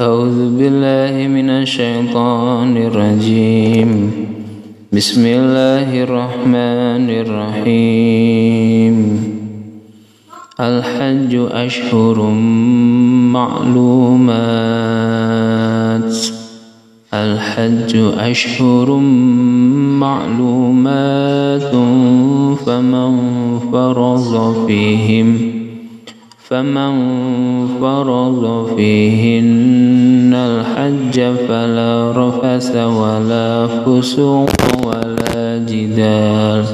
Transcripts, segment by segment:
أعوذ بالله من الشيطان الرجيم. بسم الله الرحمن الرحيم. الحج أشهر معلومات. الحج أشهر معلومات فمن فرض فيهم فمن فرض فيهن الحج فلا رفث ولا فسوق ولا جدال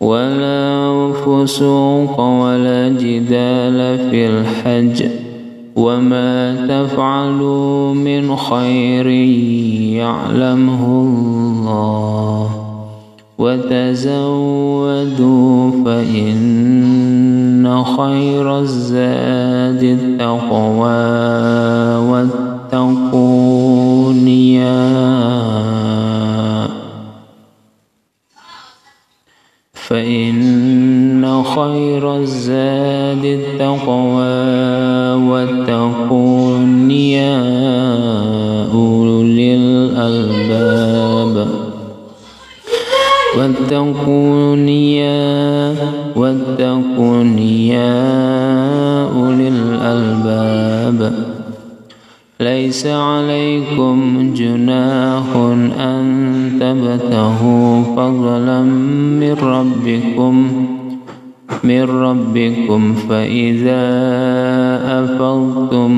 ولا فسوق ولا جدال في الحج وما تفعلوا من خير يعلمه الله وتزودوا فإن خير الزاد التقوى واتقون يا فإن خير الزاد التقوى واتقون يا واتقون يا واتقون يا أولي الألباب. ليس عليكم جناح أن تبتغوا فضلا من ربكم. من ربكم فإذا أفضتم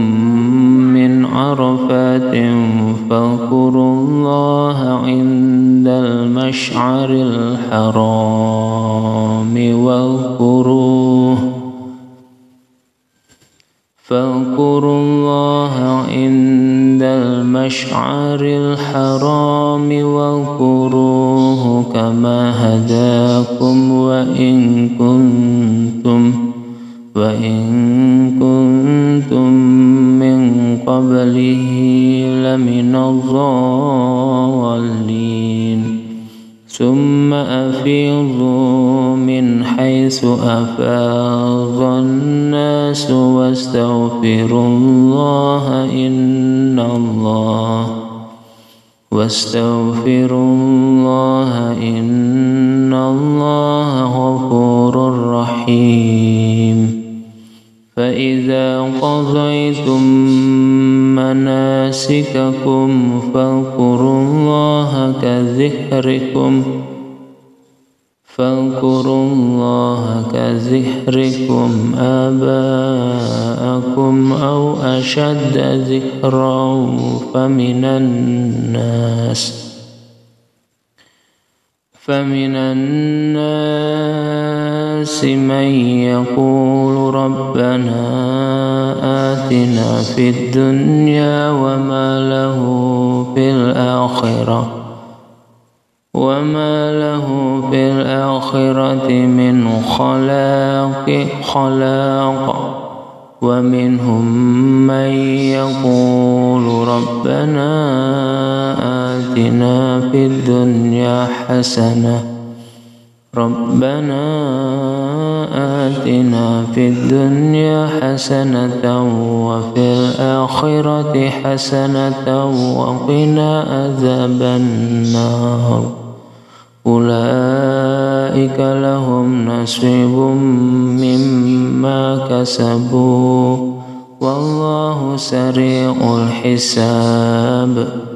من عرفات فاذكروا الله عند المشعر الحرام. المشعر الحرام واذكروه كما هداكم وإن كنتم وإن كنتم من قبله لمن الضالين. ثم أفيضوا من حيث أفاض الناس واستغفروا الله إن الله واستغفروا الله إن الله غفور رحيم فإذا قضيتم مناسككم فاذكروا الله كذكركم فاذكروا الله كذكركم آباءكم أو أشد ذكرا فمن الناس فمن الناس من يقول ربنا آتنا في الدنيا وما له في الآخرة وما له في الآخرة من خلاق خلاق ومنهم من يقول ربنا آتنا في الدنيا حسنة ربنا آتنا في الدنيا حسنة وفي الآخرة حسنة وقنا عذاب النار أولئك لهم نصيب مما كسبوا والله سريع الحساب